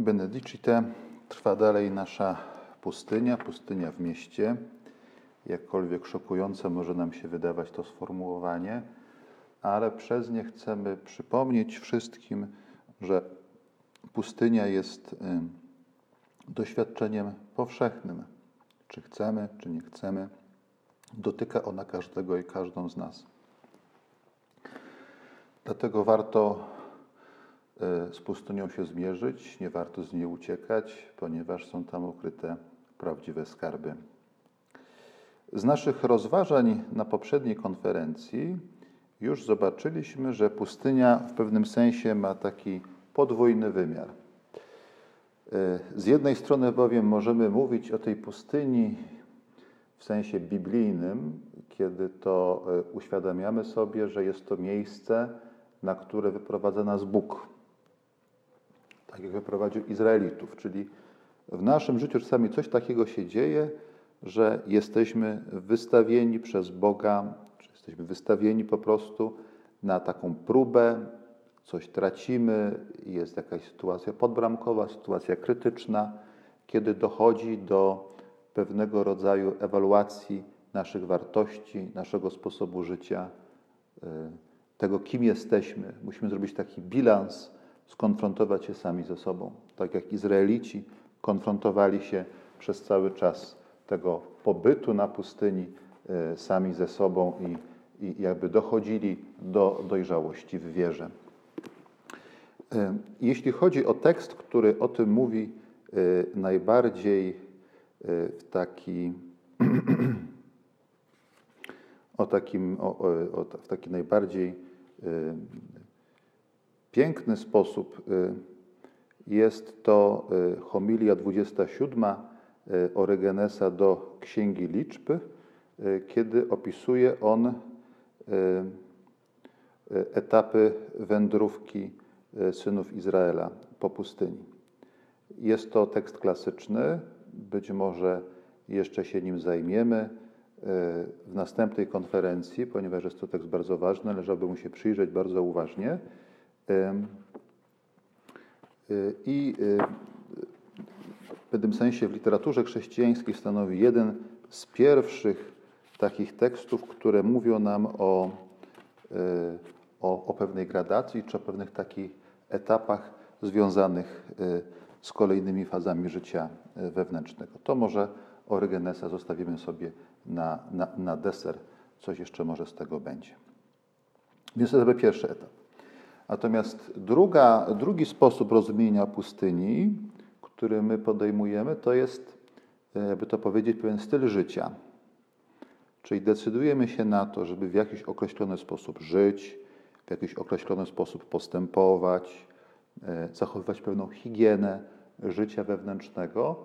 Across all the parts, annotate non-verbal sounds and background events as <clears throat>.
Benedicite trwa dalej nasza pustynia, pustynia w mieście. Jakkolwiek szokujące może nam się wydawać to sformułowanie, ale przez nie chcemy przypomnieć wszystkim, że pustynia jest doświadczeniem powszechnym. Czy chcemy, czy nie chcemy, dotyka ona każdego i każdą z nas. Dlatego warto z pustynią się zmierzyć, nie warto z niej uciekać, ponieważ są tam ukryte prawdziwe skarby. Z naszych rozważań na poprzedniej konferencji już zobaczyliśmy, że pustynia w pewnym sensie ma taki podwójny wymiar. E, z jednej strony bowiem możemy mówić o tej pustyni w sensie biblijnym, kiedy to e, uświadamiamy sobie, że jest to miejsce, na które wyprowadza nas Bóg. Tak jak wyprowadził Izraelitów, czyli w naszym życiu czasami coś takiego się dzieje, że jesteśmy wystawieni przez Boga, czy jesteśmy wystawieni po prostu na taką próbę, coś tracimy, jest jakaś sytuacja podbramkowa, sytuacja krytyczna, kiedy dochodzi do pewnego rodzaju ewaluacji naszych wartości, naszego sposobu życia, y, tego, kim jesteśmy. Musimy zrobić taki bilans, skonfrontować się sami ze sobą. Tak jak Izraelici konfrontowali się przez cały czas tego pobytu na pustyni y, sami ze sobą i, i jakby dochodzili do dojrzałości w wierze. Y, jeśli chodzi o tekst, który o tym mówi najbardziej w taki <clears throat> o takim, o, o, w taki najbardziej piękny sposób y, jest to y, homilia 27 Orygenesa do Księgi Liczb, kiedy opisuje on etapy wędrówki synów Izraela po pustyni. Jest to tekst klasyczny, być może jeszcze się nim zajmiemy w następnej konferencji, ponieważ jest to tekst bardzo ważny, należałoby mu się przyjrzeć bardzo uważnie. E, I e, w pewnym sensie w literaturze chrześcijańskiej stanowi jeden z pierwszych takich tekstów, które mówią nam o, o, o pewnej gradacji czy o pewnych takich etapach związanych z kolejnymi fazami życia wewnętrznego. To może Orygenesa zostawimy sobie na, na, na deser, coś jeszcze może z tego będzie. Więc to jest pierwszy etap. Natomiast druga, drugi sposób rozumienia pustyni, który my podejmujemy, to jest, e, jakby to powiedzieć, pewien styl życia. Czyli decydujemy się na to, żeby w jakiś określony sposób żyć, w jakiś określony sposób postępować, E, zachowywać pewną higienę życia wewnętrznego,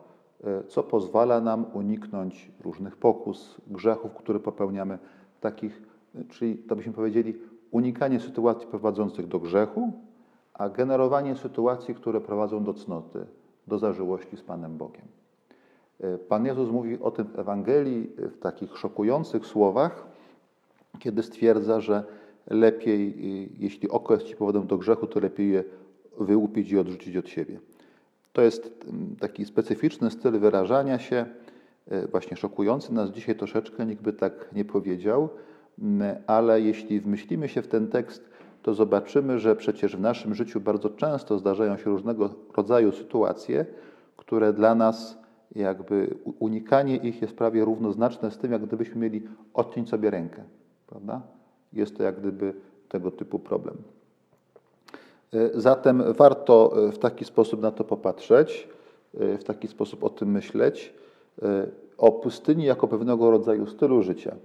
e, co pozwala nam uniknąć różnych pokus, grzechów, które popełniamy, takich, czyli to byśmy powiedzieli, unikanie sytuacji prowadzących do grzechu, a generowanie sytuacji, które prowadzą do cnoty, do zażyłości z Panem Bogiem. E, Pan Jezus mówi o tym w Ewangelii w takich szokujących słowach, kiedy stwierdza, że lepiej, jeśli oko jest ci powodem do grzechu, to lepiej je wyłupić i odrzucić od siebie. To jest taki specyficzny styl wyrażania się, e, właśnie szokujący nas dzisiaj troszeczkę, nikt by tak nie powiedział, ale jeśli wmyślimy się w ten tekst, to zobaczymy, że przecież w naszym życiu bardzo często zdarzają się różnego rodzaju sytuacje, które dla nas jakby unikanie ich jest prawie równoznaczne z tym, jak gdybyśmy mieli odciąć sobie rękę. Prawda? Jest to jak gdyby tego typu problem. E, zatem warto e, w taki sposób na to popatrzeć, e, w taki sposób o tym myśleć, o pustyni jako pewnego rodzaju stylu życia.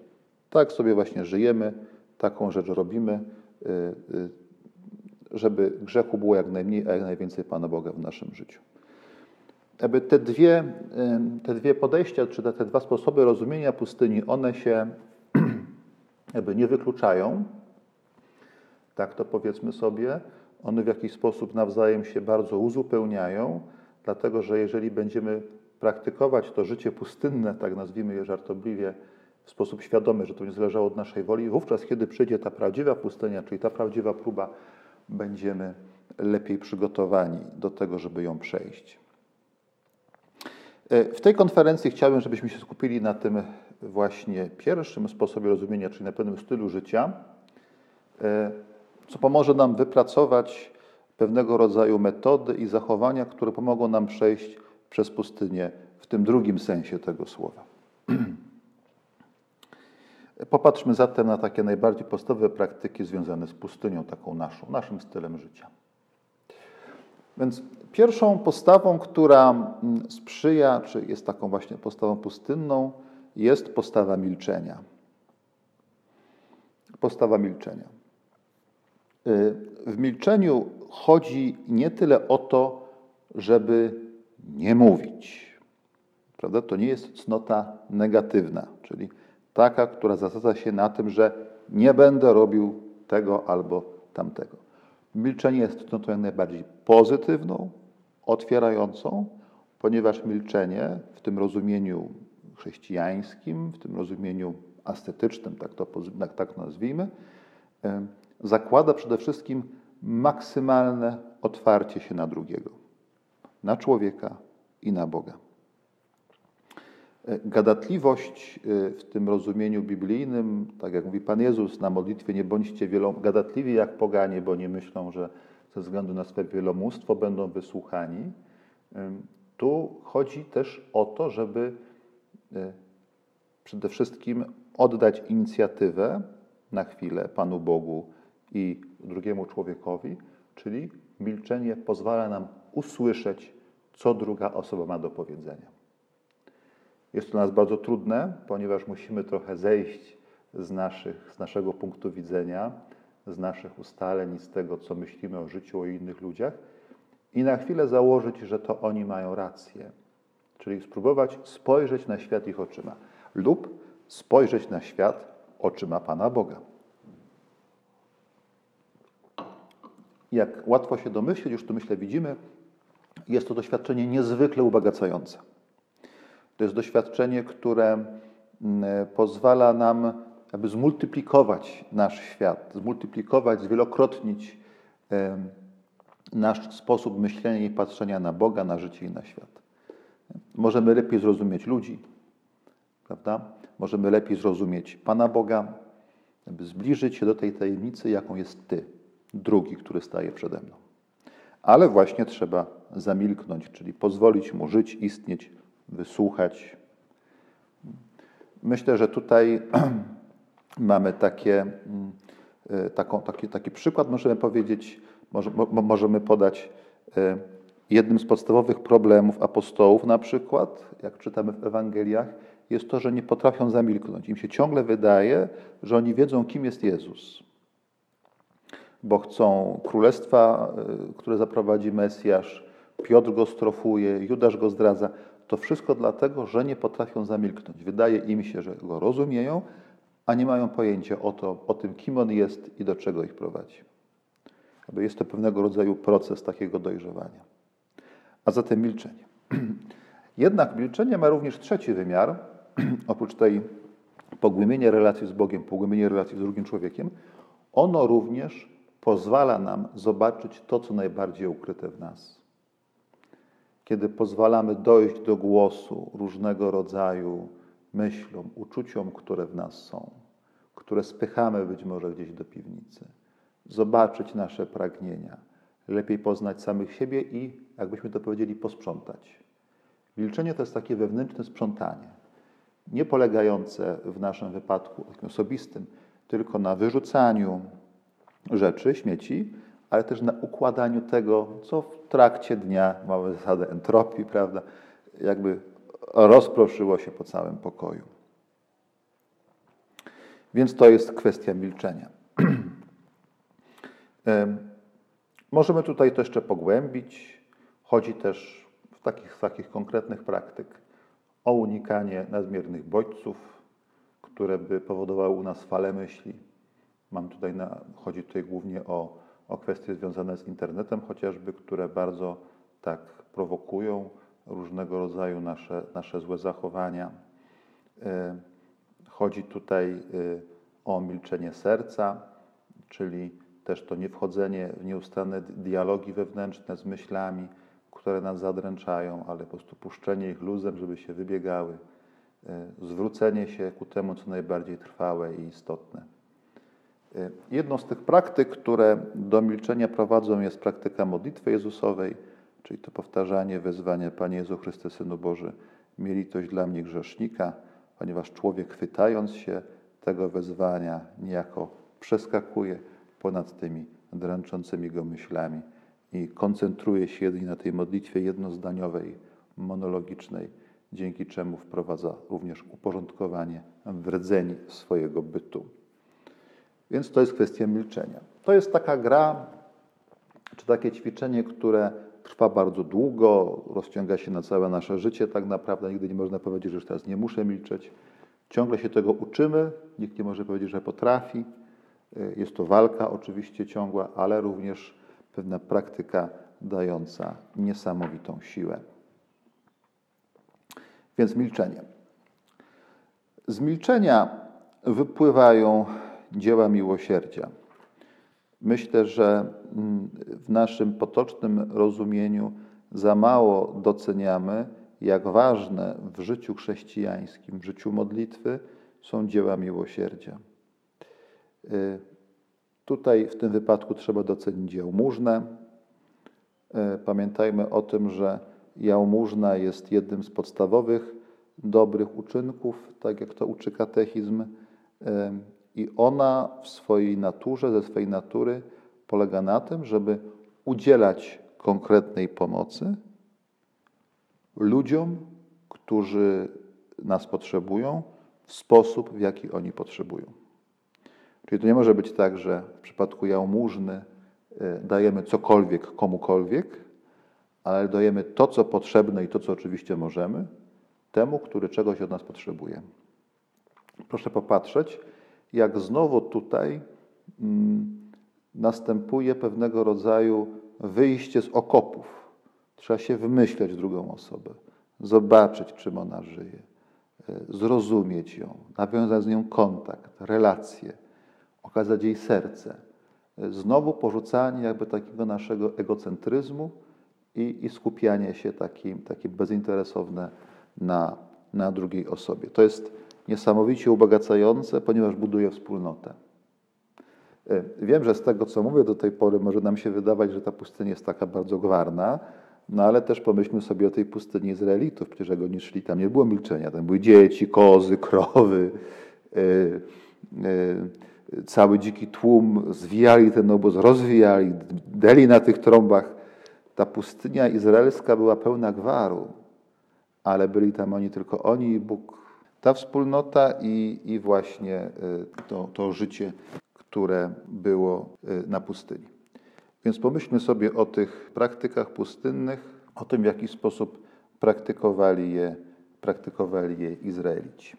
Tak sobie właśnie żyjemy, taką rzecz robimy, żeby grzechu było jak najmniej, a jak najwięcej Pana Boga w naszym życiu. Aby te dwie, te dwie podejścia, czy te, te dwa sposoby rozumienia pustyni, one się <clears throat> jakby nie wykluczają, tak to powiedzmy sobie, one w jakiś sposób nawzajem się bardzo uzupełniają, dlatego że jeżeli będziemy praktykować to życie pustynne, tak nazwijmy je żartobliwie, w sposób świadomy, że to nie zależało od naszej woli, wówczas, kiedy przyjdzie ta prawdziwa pustynia, czyli ta prawdziwa próba, będziemy lepiej przygotowani do tego, żeby ją przejść. E, w tej konferencji chciałbym, żebyśmy się skupili na tym właśnie pierwszym sposobie rozumienia, czyli na pewnym stylu życia, e, co pomoże nam wypracować pewnego rodzaju metody i zachowania, które pomogą nam przejść przez pustynię w tym drugim sensie tego słowa. <clears throat> Popatrzmy zatem na takie najbardziej podstawowe praktyki związane z pustynią, taką naszą, naszym stylem życia. Więc pierwszą postawą, która mm, sprzyja, czy jest taką właśnie postawą pustynną, jest postawa milczenia. Postawa milczenia. Y, w milczeniu chodzi nie tyle o to, żeby nie mówić. Prawda? To nie jest cnota negatywna, czyli taka, która zasadza się na tym, że nie będę robił tego albo tamtego. Milczenie jest cnotą najbardziej pozytywną, otwierającą, ponieważ milczenie w tym rozumieniu chrześcijańskim, w tym rozumieniu ascetycznym, tak to, tak to nazwijmy, zakłada przede wszystkim maksymalne otwarcie się na drugiego, na człowieka i na Boga. E, gadatliwość e, w tym rozumieniu biblijnym, tak jak mówi Pan Jezus na modlitwie, nie bądźcie gadatliwi jak poganie, bo nie myślą, że ze względu na swe wielomóstwo będą wysłuchani. Tu chodzi też o to, żeby e, przede wszystkim oddać inicjatywę na chwilę Panu Bogu i drugiemu człowiekowi, czyli milczenie pozwala nam usłyszeć, co druga osoba ma do powiedzenia. Jest to dla nas bardzo trudne, ponieważ musimy trochę zejść z, naszych, z naszego punktu widzenia, z naszych ustaleń, z tego, co myślimy o życiu, o innych ludziach i na chwilę założyć, że to oni mają rację. Czyli spróbować spojrzeć na świat ich oczyma lub spojrzeć na świat oczyma Pana Boga. Jak łatwo się domyśleć, już tu myślę widzimy, jest to doświadczenie niezwykle ubogacające. To jest doświadczenie, które mm, pozwala nam aby zmultiplikować nasz świat, zmultiplikować, zwielokrotnić nasz sposób myślenia i patrzenia na Boga, na życie i na świat. Możemy lepiej zrozumieć ludzi, prawda? Możemy lepiej zrozumieć Pana Boga, aby zbliżyć się do tej tajemnicy, jaką jest Ty, drugi, który staje przede mną. Ale właśnie trzeba zamilknąć, czyli pozwolić Mu żyć, istnieć, wysłuchać. Myślę, że tutaj <clears throat> mamy takie, mm, e, taką, taki, taki przykład, możemy powiedzieć, może, możemy podać e, jednym z podstawowych problemów apostołów na przykład, jak czytamy w Ewangeliach, jest to, że nie potrafią zamilknąć. Im się ciągle wydaje, że oni wiedzą, kim jest Jezus. Bo chcą królestwa, e, które zaprowadzi Mesjasz, Piotr go strofuje, Judasz go zdradza. To wszystko dlatego, że nie potrafią zamilknąć. Wydaje im się, że go rozumieją, a nie mają pojęcia o, to, o tym, kim on jest i do czego ich prowadzi. Jest to pewnego rodzaju proces takiego dojrzewania. A zatem milczenie. <clears throat> Jednak milczenie ma również trzeci wymiar, <clears throat> oprócz tej pogłębienia relacji z Bogiem, pogłębienia relacji z drugim człowiekiem, ono również pozwala nam zobaczyć to, co najbardziej ukryte w nas kiedy pozwalamy dojść do głosu różnego rodzaju myślom, uczuciom, które w nas są, które spychamy być może gdzieś do piwnicy, zobaczyć nasze pragnienia, lepiej poznać samych siebie i, jakbyśmy to powiedzieli, posprzątać. Milczenie to jest takie wewnętrzne sprzątanie, nie polegające w naszym wypadku osobistym tylko na wyrzucaniu rzeczy, śmieci, ale też na układaniu tego, co w trakcie dnia, mamy zasadę entropii, prawda, jakby rozproszyło się po całym pokoju. Więc to jest kwestia milczenia. <clears throat> Możemy tutaj to jeszcze pogłębić. Chodzi też w takich, takich konkretnych praktyk o unikanie nadmiernych bodźców, które by powodowały u nas fale myśli. Mam tutaj na, chodzi tutaj głównie o o kwestie związane z internetem chociażby, które bardzo tak prowokują różnego rodzaju nasze, nasze złe zachowania. E, chodzi tutaj e, o milczenie serca, czyli też to niewchodzenie w nieustanne dialogi wewnętrzne z myślami, które nas zadręczają, ale po prostu puszczenie ich luzem, żeby się wybiegały, e, zwrócenie się ku temu, co najbardziej trwałe i istotne. E, jedną z tych praktyk, które do milczenia prowadzą, jest praktyka modlitwy Jezusowej, czyli to powtarzanie wezwania Panie Jezu Chryste, Synu Boży, miej litość dla mnie grzesznika, ponieważ człowiek chwytając się tego wezwania niejako przeskakuje ponad tymi dręczącymi go myślami i koncentruje się jedynie na tej modlitwie jednozdaniowej, monologicznej, dzięki czemu wprowadza również uporządkowanie w rdzeni swojego bytu. Więc to jest kwestia milczenia. To jest taka gra, czy takie ćwiczenie, które trwa bardzo długo, rozciąga się na całe nasze życie. Tak naprawdę nigdy nie można powiedzieć, że już teraz nie muszę milczeć. Ciągle się tego uczymy, nikt nie może powiedzieć, że potrafi. Jest to walka oczywiście ciągła, ale również pewna praktyka dająca niesamowitą siłę. Więc milczenie. Z milczenia wypływają dzieła miłosierdzia. Myślę, że mm, w naszym potocznym rozumieniu za mało doceniamy, jak ważne w życiu chrześcijańskim, w życiu modlitwy są dzieła miłosierdzia. Y, tutaj w tym wypadku trzeba docenić jałmużnę. Y, pamiętajmy o tym, że jałmużna jest jednym z podstawowych dobrych uczynków, tak jak to uczy katechizm, y, i ona w swojej naturze, ze swojej natury polega na tym, żeby udzielać konkretnej pomocy ludziom, którzy nas potrzebują, w sposób, w jaki oni potrzebują. Czyli to nie może być tak, że w przypadku jałmużny y, dajemy cokolwiek komukolwiek, ale dajemy to, co potrzebne i to, co oczywiście możemy, temu, który czegoś od nas potrzebuje. Proszę popatrzeć, jak znowu tutaj mm, następuje pewnego rodzaju wyjście z okopów. Trzeba się wymyśleć drugą osobę, zobaczyć, czym ona żyje, e, zrozumieć ją, nawiązać z nią kontakt, relacje, okazać jej serce. E, znowu porzucanie jakby takiego naszego egocentryzmu i, i skupianie się takim, takim bezinteresowne na, na drugiej osobie. To jest niesamowicie ubogacające, ponieważ buduje wspólnotę. E, wiem, że z tego, co mówię do tej pory, może nam się wydawać, że ta pustynia jest taka bardzo gwarna, no ale też pomyślmy sobie o tej pustyni Izraelitów. Przecież jak oni szli, tam nie było milczenia. Tam były dzieci, kozy, krowy, yy, yy, cały dziki tłum. Zwijali ten obóz, rozwijali, deli na tych trąbach. Ta pustynia izraelska była pełna gwaru, ale byli tam oni tylko oni i Bóg ta wspólnota i, i właśnie y, to, to życie, które było y, na pustyni. Więc pomyślmy sobie o tych praktykach pustynnych, o tym, w jaki sposób praktykowali je, praktykowali je Izraelici.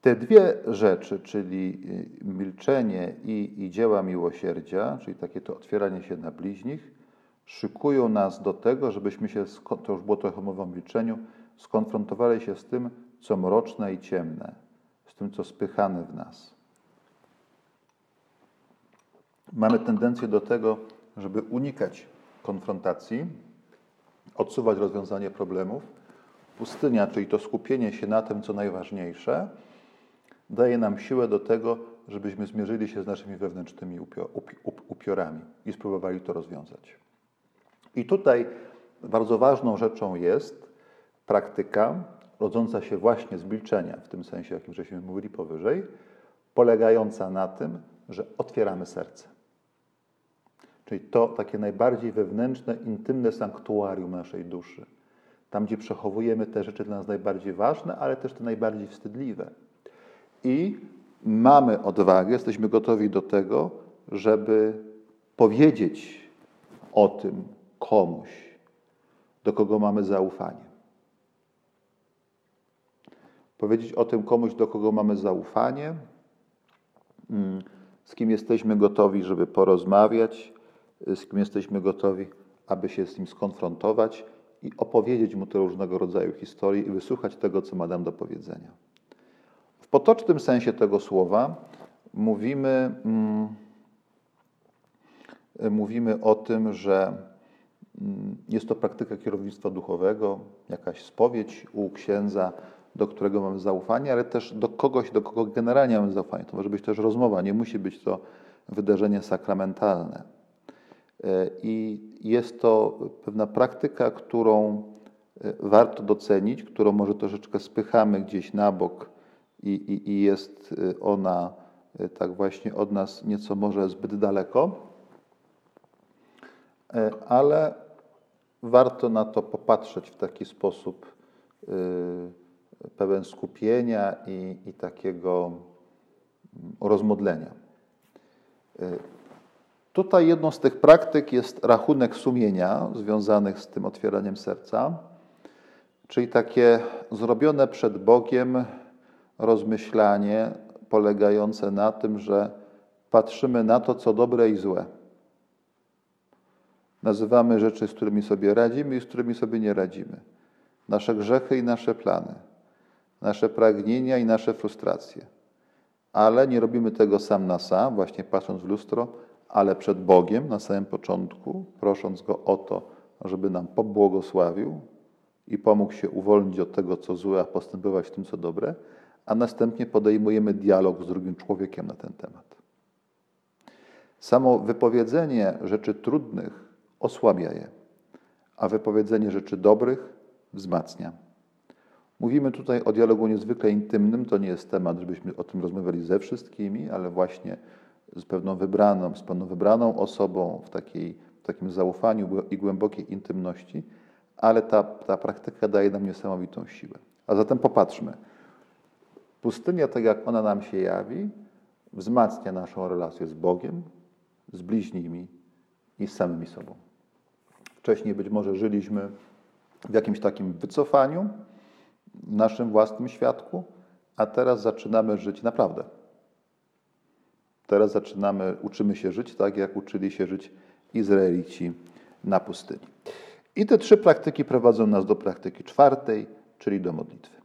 Te dwie rzeczy, czyli y, milczenie i, i dzieła miłosierdzia, czyli takie to otwieranie się na bliźnich, szykują nas do tego, żebyśmy się, to już było trochę mowa o milczeniu, skonfrontowali się z tym, co mroczne i ciemne, z tym, co spychane w nas. Mamy tendencję do tego, żeby unikać konfrontacji, odsuwać rozwiązanie problemów. Pustynia, czyli to skupienie się na tym, co najważniejsze, daje nam siłę do tego, żebyśmy zmierzyli się z naszymi wewnętrznymi upiorami i spróbowali to rozwiązać. I tutaj bardzo ważną rzeczą jest praktyka rodząca się właśnie z milczenia, w tym sensie, jakim żeśmy mówili powyżej, polegająca na tym, że otwieramy serce. Czyli to takie najbardziej wewnętrzne, intymne sanktuarium naszej duszy. Tam, gdzie przechowujemy te rzeczy dla nas najbardziej ważne, ale też te najbardziej wstydliwe. I mamy odwagę, jesteśmy gotowi do tego, żeby powiedzieć o tym komuś, do kogo mamy zaufanie powiedzieć o tym komuś, do kogo mamy zaufanie, mm, z kim jesteśmy gotowi, żeby porozmawiać, z kim jesteśmy gotowi, aby się z nim skonfrontować i opowiedzieć mu te różnego rodzaju historie i wysłuchać tego, co ma nam do powiedzenia. W potocznym sensie tego słowa mówimy, mm, mówimy o tym, że mm, jest to praktyka kierownictwa duchowego, jakaś spowiedź u księdza, do którego mamy zaufanie, ale też do kogoś, do kogo generalnie mamy zaufanie. To może być też rozmowa, nie musi być to wydarzenie sakramentalne. E, I jest to pewna praktyka, którą e, warto docenić, którą może troszeczkę spychamy gdzieś na bok i, i, i jest e, ona tak właśnie od nas nieco może zbyt daleko, ale warto na to popatrzeć w taki sposób pełen skupienia i, i takiego mm, rozmodlenia. Tutaj jedną z tych praktyk jest rachunek sumienia związanych z tym otwieraniem serca, czyli takie zrobione przed Bogiem rozmyślanie polegające na tym, że patrzymy na to, co dobre i złe. Nazywamy rzeczy, z którymi sobie radzimy i z którymi sobie nie radzimy. Nasze grzechy i nasze plany, nasze pragnienia i nasze frustracje. Ale nie robimy tego sam na sam, właśnie patrząc w lustro, ale przed Bogiem na samym początku, prosząc Go o to, żeby nam pobłogosławił i pomógł się uwolnić od tego, co złe, a postępować w tym, co dobre, a następnie podejmujemy dialog z drugim człowiekiem na ten temat. Samo wypowiedzenie rzeczy trudnych osłabia je, a wypowiedzenie rzeczy dobrych wzmacnia. Mówimy tutaj o dialogu niezwykle intymnym, to nie jest temat, żebyśmy o tym rozmawiali ze wszystkimi, ale właśnie z pewną wybraną, z pewną wybraną osobą w, takiej, w takim zaufaniu i głębokiej intymności, ale ta, ta praktyka daje nam niesamowitą siłę. A zatem popatrzmy. Pustynia, tak jak ona nam się jawi, wzmacnia naszą relację z Bogiem, z bliźnimi i z samymi sobą. Wcześniej być może żyliśmy w jakimś takim wycofaniu, naszym własnym świadku, a teraz zaczynamy żyć naprawdę Teraz zaczynamy, uczymy się żyć tak, jak uczyli się żyć Izraelici na pustyni. I te trzy praktyki prowadzą nas do praktyki czwartej, czyli do modlitwy.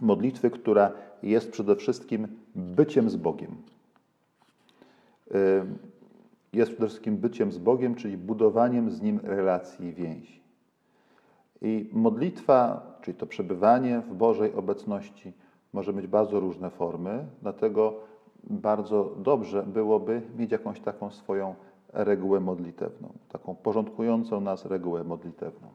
Modlitwy, która jest przede wszystkim byciem z Bogiem. Jest przede wszystkim byciem z Bogiem, czyli budowaniem z Nim relacji i więzi. I modlitwa, czyli to przebywanie w Bożej obecności, może mieć bardzo różne formy, dlatego bardzo dobrze byłoby mieć jakąś taką swoją regułę modlitewną, taką porządkującą nas regułę modlitewną.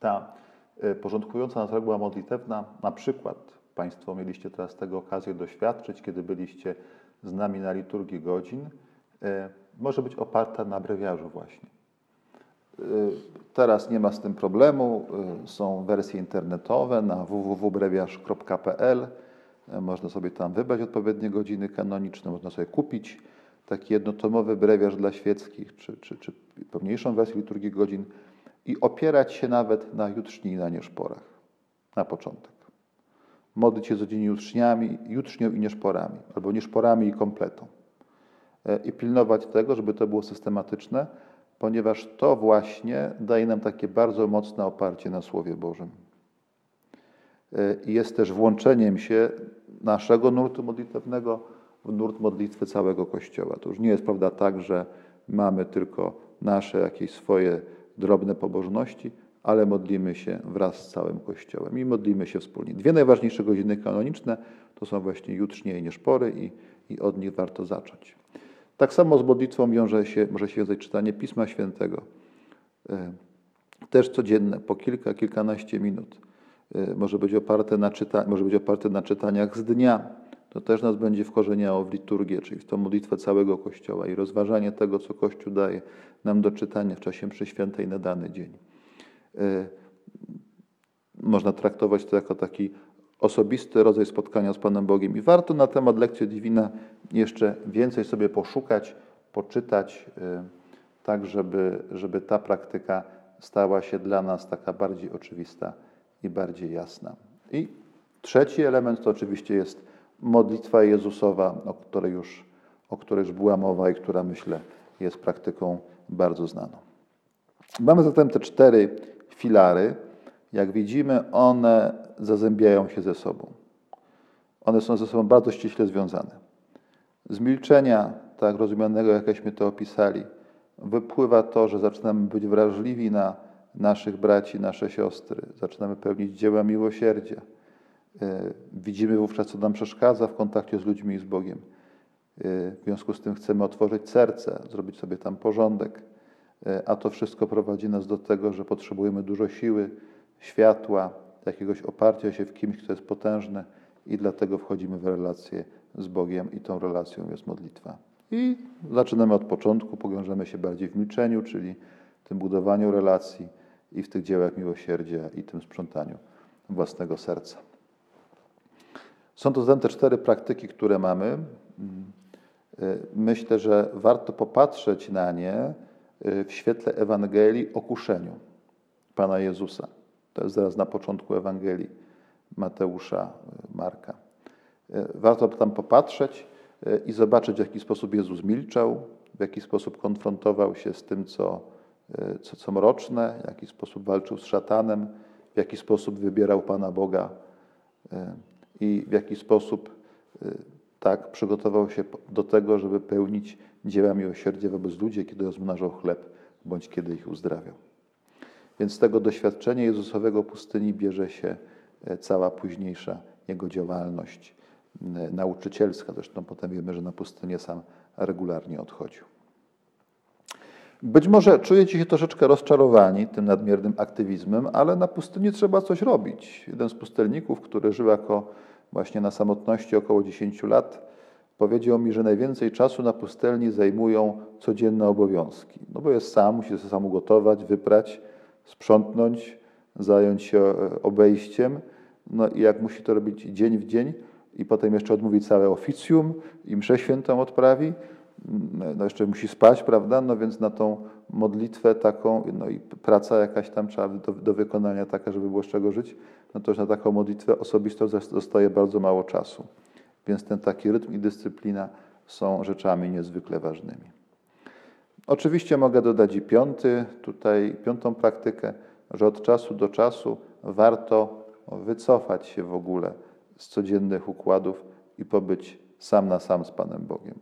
Ta e, porządkująca nas reguła modlitewna, na przykład Państwo mieliście teraz tego okazję doświadczyć, kiedy byliście z nami na liturgii godzin, e, może być oparta na brewiarzu właśnie. E, teraz nie ma z tym problemu, są wersje internetowe na www.brewiarz.pl E, można sobie tam wybrać odpowiednie godziny kanoniczne, można sobie kupić taki jednotomowy brewiarz dla świeckich, czy, czy, czy pełniejszą wersję liturgii godzin i opierać się nawet na jutrzni i na nieszporach na początek. Modlić się codziennie jutrzniami, jutrznią i nieszporami, albo nieszporami i kompletą. I pilnować tego, żeby to było systematyczne, ponieważ to właśnie daje nam takie bardzo mocne oparcie na Słowie Bożym. E, jest też włączeniem się naszego nurtu modlitewnego w nurt modlitwy całego Kościoła. To już nie jest prawda tak, że mamy tylko nasze jakieś swoje drobne pobożności, ale modlimy się wraz z całym Kościołem i modlimy się wspólnie. Dwie najważniejsze godziny kanoniczne to są właśnie jutrznie i nieszpory i, i od nich warto zacząć. Tak samo z modlitwą wiąże się, może się wiązać czytanie Pisma Świętego. E, też codzienne, po kilka, kilkanaście minut. Y, może być oparte na, czyta, może być oparte na czytaniach z dnia. To też nas będzie wkorzeniało w liturgię, czyli w tą modlitwę całego Kościoła i rozważanie tego, co Kościół daje nam do czytania w czasie mszy świętej na dany dzień. Y, można traktować to jako taki osobisty rodzaj spotkania z Panem Bogiem i warto na temat lekcji Divina jeszcze więcej sobie poszukać, poczytać, y, tak żeby, żeby ta praktyka stała się dla nas taka bardziej oczywista i bardziej jasna. I trzeci element to oczywiście jest modlitwa Jezusowa, o której już, o której już była mowa i która myślę jest praktyką bardzo znaną. Mamy zatem te cztery filary. Jak widzimy, one zazębiają się ze sobą. One są ze sobą bardzo ściśle związane. Z milczenia tak rozumianego, jakśmy to opisali, wypływa to, że zaczynamy być wrażliwi na naszych braci, nasze siostry, zaczynamy pełnić dzieła miłosierdzia. E, widzimy wówczas, co nam przeszkadza w kontakcie z ludźmi i z Bogiem. E, w związku z tym chcemy otworzyć serce, zrobić sobie tam porządek, e, a to wszystko prowadzi nas do tego, że potrzebujemy dużo siły, światła, jakiegoś oparcia się w kimś, kto jest potężny i dlatego wchodzimy w relację z Bogiem i tą relacją jest modlitwa. I zaczynamy od początku, pogrążamy się bardziej w milczeniu, czyli tym budowaniu relacji i w tych dziełach miłosierdzia i tym sprzątaniu własnego serca. Są to zatem te cztery praktyki, które mamy. Myślę, że warto popatrzeć na nie w świetle Ewangelii o kuszeniu Pana Jezusa. To jest zaraz na początku Ewangelii Mateusza, y, Marka. Warto tam popatrzeć i zobaczyć, w jaki sposób Jezus milczał, w jaki sposób konfrontował się z tym, co, co, co mroczne, w jaki sposób walczył z szatanem, w jaki sposób wybierał Pana Boga i w jaki sposób y, tak przygotował się do tego, żeby pełnić dzieła miłosierdzia wobec ludzi, kiedy rozmnażał chleb, bądź kiedy ich uzdrawiał. Więc z tego doświadczenia Jezusowego pustyni bierze się e, cała późniejsza jego działalność nauczycielska. Zresztą potem wiemy, że na pustynię sam regularnie odchodził. Być może czujecie się troszeczkę rozczarowani tym nadmiernym aktywizmem, ale na pustyni trzeba coś robić. Jeden z pustelników, który żył jako właśnie na samotności około 10 lat, powiedział mi, że najwięcej czasu na pustelni zajmują codzienne obowiązki. No bo jest sam, musi się sam ugotować, wyprać, sprzątnąć, zająć się e, obejściem. No i jak musi to robić dzień w dzień i potem jeszcze odmówić całe oficjum i mszę świętą odprawi, no jeszcze musi spać, prawda? No więc na tą modlitwę taką, no i praca jakaś tam trzeba do, do wykonania taka, żeby było z czego żyć, no to już na taką modlitwę osobistą zostaje bardzo mało czasu. Więc ten taki rytm i dyscyplina są rzeczami niezwykle ważnymi. Oczywiście mogę dodać i piąty, tutaj piątą praktykę, że od czasu do czasu warto wycofać się w ogóle z codziennych układów i pobyć sam na sam z Panem Bogiem.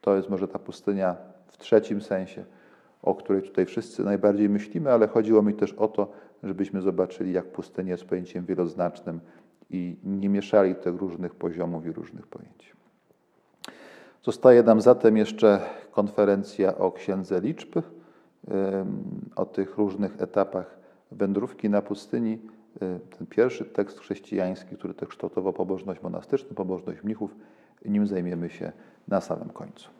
To jest może ta pustynia w trzecim sensie, o której tutaj wszyscy najbardziej myślimy, ale chodziło mi też o to, żebyśmy zobaczyli, jak pustynia jest pojęciem wieloznacznym i nie mieszali tych różnych poziomów i różnych pojęć. Zostaje nam zatem jeszcze konferencja o księdze liczb, o tych różnych etapach wędrówki na pustyni. Ten pierwszy tekst chrześcijański, który też kształtował pobożność monastyczną, pobożność mnichów, nim zajmiemy się na samym końcu.